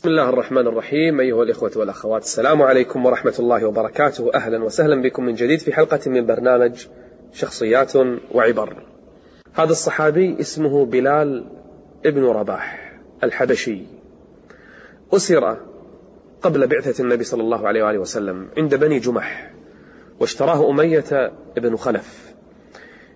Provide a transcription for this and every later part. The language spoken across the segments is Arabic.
بسم الله الرحمن الرحيم أيها الإخوة والأخوات السلام عليكم ورحمة الله وبركاته. أهلا وسهلا بكم من جديد في حلقة من برنامج شخصيات وعبر. هذا الصحابي اسمه بلال ابن رباح الحبشي. أسر قبل بعثة النبي صلى الله عليه وآله وسلم عند بني جمح واشتراه أمية بن خلف.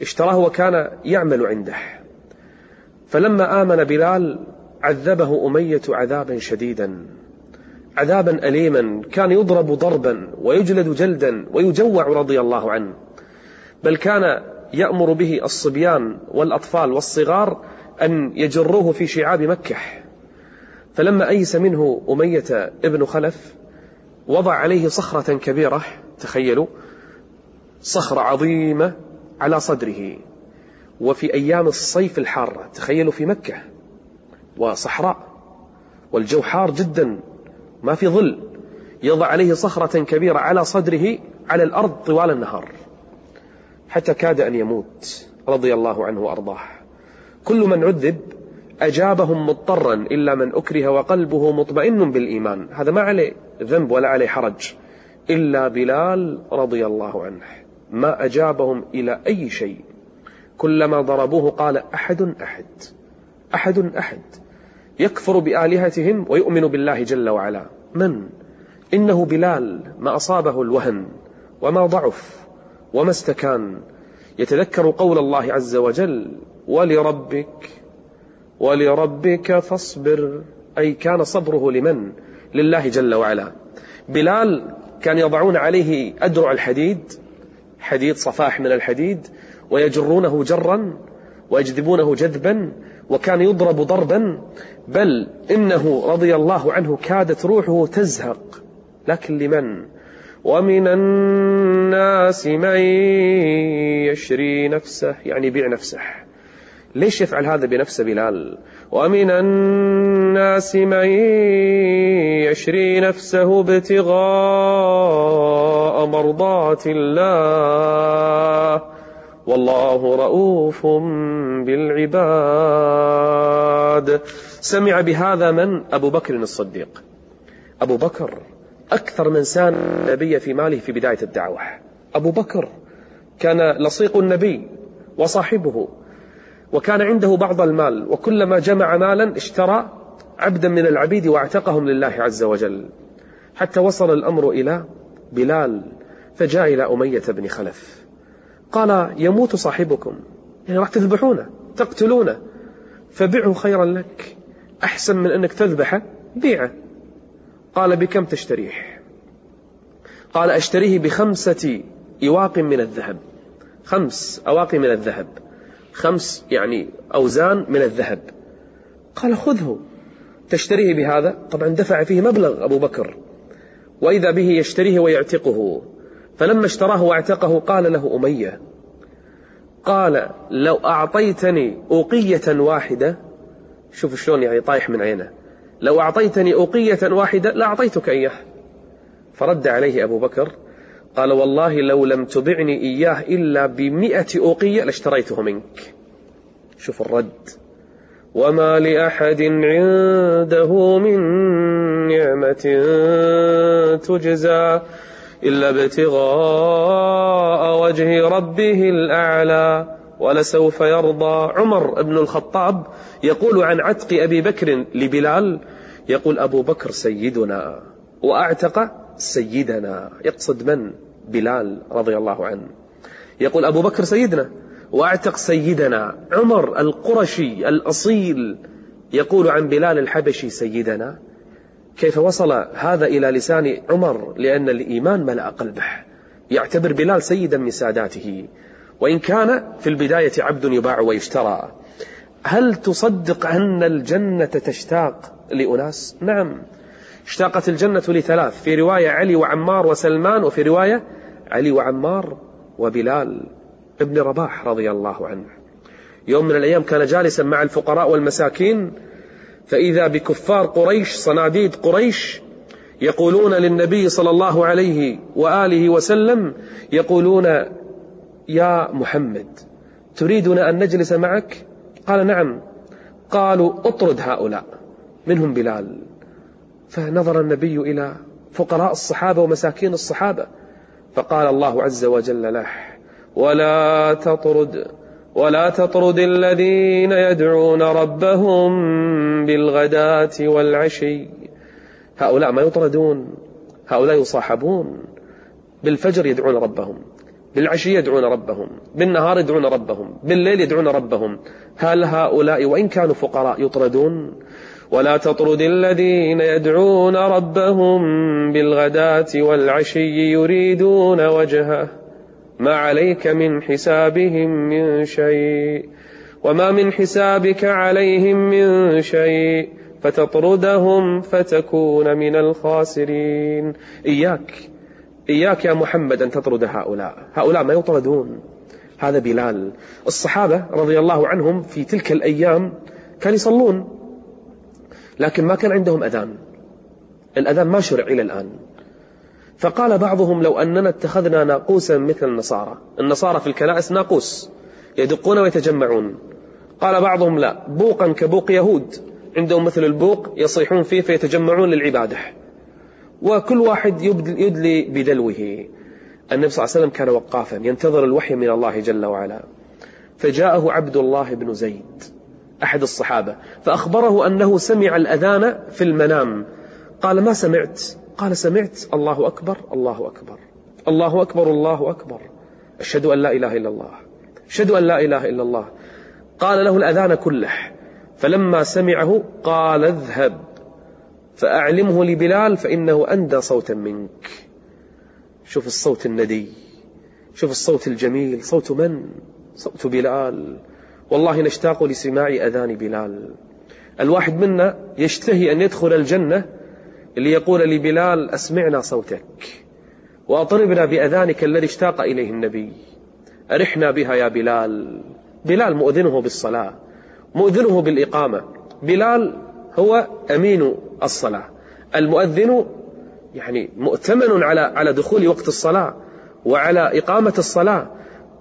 اشتراه وكان يعمل عنده. فلما آمن بلال عذبه أمية عذابا شديدا عذابا أليما كان يضرب ضربا ويجلد جلدا ويجوع رضي الله عنه. بل كان يأمر به الصبيان والأطفال والصغار أن يجروه في شعاب مكة. فلما أيس منه أمية ابن خلف وضع عليه صخرة كبيرة تخيلوا صخرة عظيمة على صدره. وفي أيام الصيف الحارة تخيلوا في مكة. وصحراء والجو حار جدا ما في ظل يضع عليه صخرة كبيرة على صدره على الأرض طوال النهار. حتى كاد أن يموت رضي الله عنه وأرضاه. كل من عذب أجابهم مضطرا إلا من أكره وقلبه مطمئن بالإيمان. هذا ما عليه ذنب ولا عليه حرج. إلا بلال رضي الله عنه. ما أجابهم إلى أي شيء. كلما ضربوه قال أحد أحد. أحد أحد. يكفر بآلهتهم ويؤمن بالله جل وعلا من؟ إنه بلال ما أصابه الوهن وما ضعف وما استكان يتذكر قول الله عز وجل ولربك ولربك فاصبر أي كان صبره لمن؟ لله جل وعلا بلال كان يضعون عليه أدرع الحديد حديد صفاح من الحديد ويجرونه جرا ويجذبونه جذبا وكان يضرب ضربا بل إنه رضي الله عنه كادت روحه تزهق. لكن لمن؟ ومن الناس من يشري نفسه يعني يبيع نفسه. ليش يفعل هذا بنفسه بلال؟ ومن الناس من يشري نفسه ابتغاء مرضات الله. والله رؤوف بالعباد. سمع بهذا من? أبو بكر الصديق. أبو بكر أكثر من سان النبي في ماله في بداية الدعوة. أبو بكر كان لصيق النبي وصاحبه وكان عنده بعض المال وكلما جمع مالا اشترى عبدا من العبيد واعتقهم لله عز وجل. حتى وصل الأمر إلى بلال فجاء إلى أمية بن خلف. قال يموت صاحبكم. يعني راح تذبحونه تقتلونه. فبعه خيرا لك. أحسن من أنك تذبحه بيعه. قال بكم تشتريه؟ قال أشتريه بخمسة إواق من الذهب. خمس أواق من الذهب. خمس يعني أوزان من الذهب. قال خذه. تشتريه بهذا؟ طبعا دفع فيه مبلغ أبو بكر. وإذا به يشتريه ويعتقه. فلما اشتراه واعتقه قال له أمية قال لو أعطيتني أوقية واحدة شوف شلون يعني طايح من عينه لو أعطيتني أوقية واحدة لأعطيتك إياه. فرد عليه أبو بكر قال والله لو لم تبعني إياه إلا بمئة أوقية لاشتريته منك. شوف الرد. وما لأحد عنده من نعمة تجزى. إلا ابتغاء وجه ربه الأعلى ولسوف يرضى. عمر بن الخطاب يقول عن عتق أبي بكر لبلال يقول أبو بكر سيدنا وأعتق سيدنا. يقصد من؟ بلال رضي الله عنه. يقول أبو بكر سيدنا وأعتق سيدنا. عمر القرشي الأصيل يقول عن بلال الحبشي سيدنا. كيف وصل هذا إلى لسان عمر؟ لأن الإيمان ملأ قلبه. يعتبر بلال سيدا من ساداته. وإن كان في البداية عبد يباع ويشترى هل تصدق أن الجنة تشتاق لأناس؟ نعم. اشتاقت الجنة لثلاث في رواية علي وعمار وسلمان وفي رواية علي وعمار وبلال ابن رباح رضي الله عنه. يوم من الأيام كان جالسا مع الفقراء والمساكين فإذا بكفار قريش صناديد قريش يقولون للنبي صلى الله عليه وآله وسلم يقولون يا محمد تريدنا أن نجلس معك؟ قال نعم. قالوا اطرد هؤلاء منهم بلال. فنظر النبي إلى فقراء الصحابة ومساكين الصحابة فقال الله عز وجل له ولا تطرد ولا تطرد الذين يدعون ربهم بالغداة والعشي. هؤلاء ما يطردون هؤلاء يصاحبون. بالفجر يدعون ربهم بالعشي يدعون ربهم بالنهار يدعون ربهم بالليل يدعون ربهم. هل هؤلاء وإن كانوا فقراء يطردون؟ ولا تطرد الذين يدعون ربهم بالغداة والعشي يريدون وجهه. ما عليك من حسابهم من شيء وما من حسابك عليهم من شيء فتطردهم فتكون من الخاسرين. إياك إياك يا محمد أن تطرد هؤلاء. هؤلاء ما يطردون. هذا بلال. الصحابة رضي الله عنهم في تلك الأيام كانوا يصلون لكن ما كان عندهم أذان. الأذان ما شرع إلى الآن. فقال بعضهم لو أننا اتخذنا ناقوسا مثل النصارى. النصارى في الكنائس ناقوس يدقون ويتجمعون. قال بعضهم لا بوقا كبوق يهود. عندهم مثل البوق يصيحون فيه فيتجمعون للعبادة. وكل واحد يدلي بدلوه. النبي صلى الله عليه وسلم كان وقافا ينتظر الوحي من الله جل وعلا. فجاءه عبد الله بن زيد أحد الصحابة فأخبره أنه سمع الأذان في المنام. قال ما سمعت؟ قال سمعت الله أكبر الله أكبر. الله أكبر الله أكبر. أشهد أن لا إله إلا الله. أشهد أن لا إله إلا الله. قال له الأذان كله. فلما سمعه قال اذهب. فأعلمه لبلال فإنه أندى صوتا منك. شوف الصوت الندي. شوف الصوت الجميل. صوت من؟ صوت بلال. والله نشتاق لسماع أذان بلال. الواحد منا يشتهي أن يدخل الجنة ليقول لبلال أسمعنا صوتك وأطربنا بأذانك الذي اشتاق إليه النبي. أرحنا بها يا بلال. بلال مؤذنه بالصلاة مؤذنه بالإقامة. بلال هو أمين الصلاة. المؤذن يعني مؤتمن على على دخول وقت الصلاة وعلى إقامة الصلاة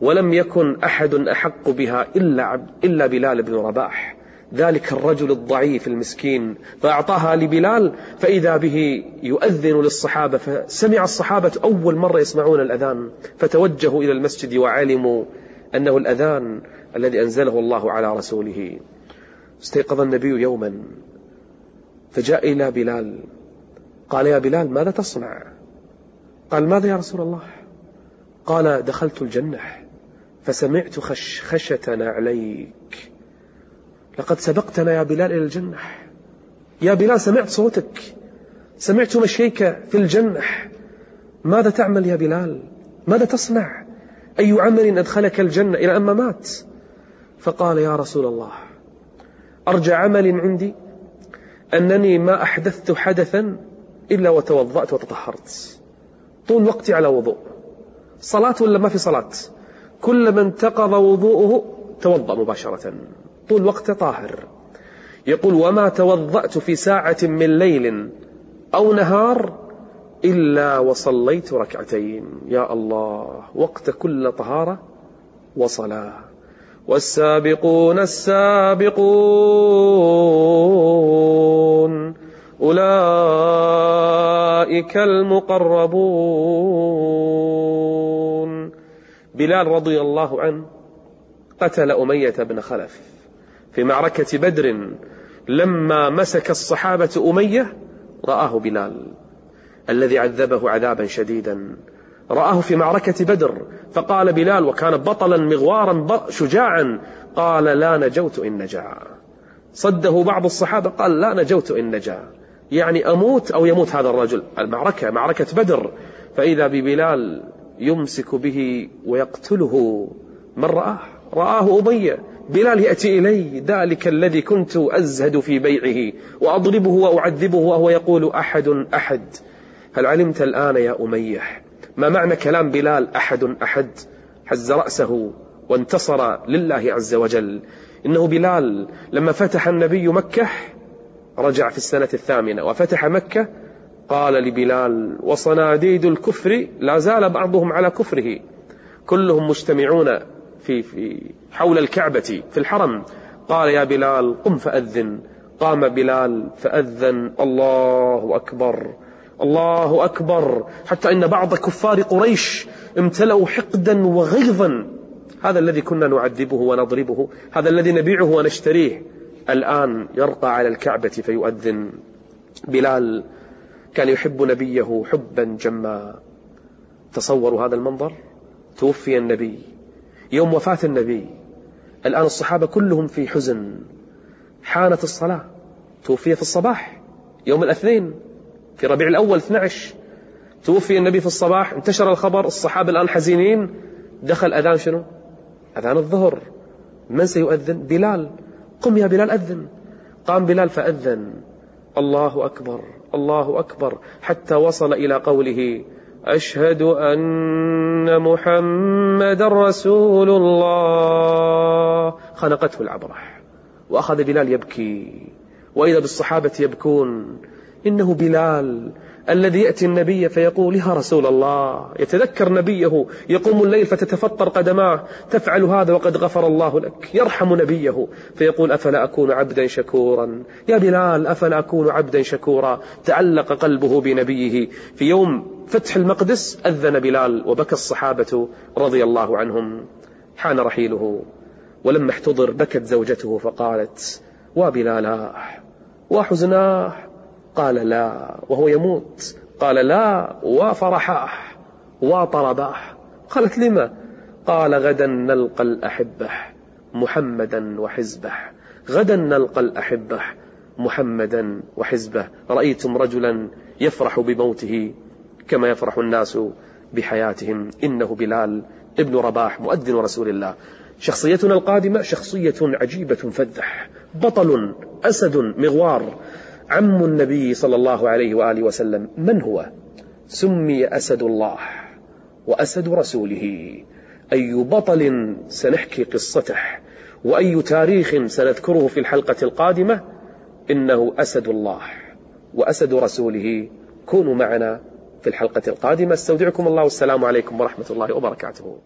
ولم يكن أحد أحق بها إلا, إلا بلال بن رباح. ذلك الرجل الضعيف المسكين فأعطاها لبلال فإذا به يؤذن للصحابة فسمع الصحابة أول مرة يسمعون الأذان فتوجهوا إلى المسجد وعلموا أنه الأذان الذي أنزله الله على رسوله. استيقظ النبي يوما فجاء إلى بلال قال يا بلال ماذا تصنع؟ قال ماذا يا رسول الله؟ قال دخلت الجنة فسمعت خشخشة نعليك. لقد سبقتنا يا بلال إلى الجنة. يا بلال سمعت صوتك. سمعت مشيك في الجنة. ماذا تعمل يا بلال؟ ماذا تصنع؟ أي عمل أدخلك الجنة إلى أن مات فقال يا رسول الله أرجى عمل عندي أنني ما أحدثت حدثا إلا وتوضأت وتطهرت. طول وقتي على وضوء. صلاة ولا ما في صلاة؟ كلما انتقض وضوءه توضأ مباشرة. طول وقته طاهر. يقول وما توضأت في ساعة من ليل أو نهار إلا وصليت ركعتين. يا الله وقت كل طهارة وصلاة. والسابقون السابقون أولئك المقربون. بلال رضي الله عنه قتل أمية بن خلف. في معركة بدر لما مسك الصحابة أمية رآه بلال الذي عذبه عذابا شديدا. رآه في معركة بدر فقال بلال وكان بطلا مغوارا شجاعا. قال لا نجوت إن نجا. صده بعض الصحابة قال لا نجوت إن نجا. يعني أموت أو يموت هذا الرجل. المعركة معركة بدر. فإذا ببلال يمسك به ويقتله من رآه؟ رآه أمية. بلال يأتي إلي ذلك الذي كنت أزهد في بيعه وأضربه وأعذبه وهو يقول أحد أحد. هل علمت الآن يا أمية؟ ما معنى كلام بلال أحد أحد؟ هز رأسه وانتصر لله عز وجل. إنه بلال لما فتح النبي مكة رجع في السنة الثامنة وفتح مكة قال لبلال وصناديد الكفر لا زال بعضهم على كفره كلهم مجتمعون في, في حول الكعبة في الحرم. قال يا بلال قم فأذن. قام بلال فأذن. الله أكبر. الله أكبر. حتى إن بعض كفار قريش امتلأوا حقدا وغيظا. هذا الذي كنا نعذبه ونضربه. هذا الذي نبيعه ونشتريه. الآن يرقى على الكعبة فيؤذن. بلال كان يحب نبيه حبا جما. تصوروا هذا المنظر؟ توفي النبي. يوم وفاة النبي. الآن الصحابة كلهم في حزن. حانت الصلاة. توفي في الصباح. يوم الاثنين. في ربيع الأول 12 توفي النبي في الصباح. انتشر الخبر. الصحابة الآن حزينين. دخل أذان شنو؟ أذان الظهر. من سيؤذن؟ بلال. قم يا بلال أذن. قام بلال فأذن. الله أكبر. الله أكبر. حتى وصل إلى قوله أشهد أن محمد رسول الله. خنقته العبرة وأخذ بلال يبكي وإذا بالصحابة يبكون إنه بلال الذي يأتي النبي فيقول يا رسول الله يتذكر نبيه يقوم الليل فتتفطر قدماه تفعل هذا وقد غفر الله لك يرحم نبيه. فيقول أفلا أكون عبدا شكورا؟ يا بلال أفلا أكون عبدا شكورا؟ تعلق قلبه بنبيه. في يوم فتح المقدس أذن بلال وبكى الصحابة رضي الله عنهم. حان رحيله. ولما احتضر بكت زوجته فقالت وبلالاه وحزناه. قال لا وهو يموت. قال لا وفرحاه وطرباه قالت لما؟ قال غدا نلقى الأحبة محمدا وحزبه. غدا نلقى الأحبة محمدا وحزبه. رأيتم رجلا يفرح بموته كما يفرح الناس بحياتهم. إنه بلال ابن رباح مؤذن رسول الله. شخصيتنا القادمة شخصية عجيبة فذح. بطل أسد مغوار. عم النبي صلى الله عليه وآله وسلم من هو؟ سمي أسد الله وأسد رسوله. أي بطل سنحكي قصته وأي تاريخ سنذكره في الحلقة القادمة؟ إنه أسد الله وأسد رسوله. كونوا معنا في الحلقة القادمة. استودعكم الله. والسلام عليكم ورحمة الله وبركاته.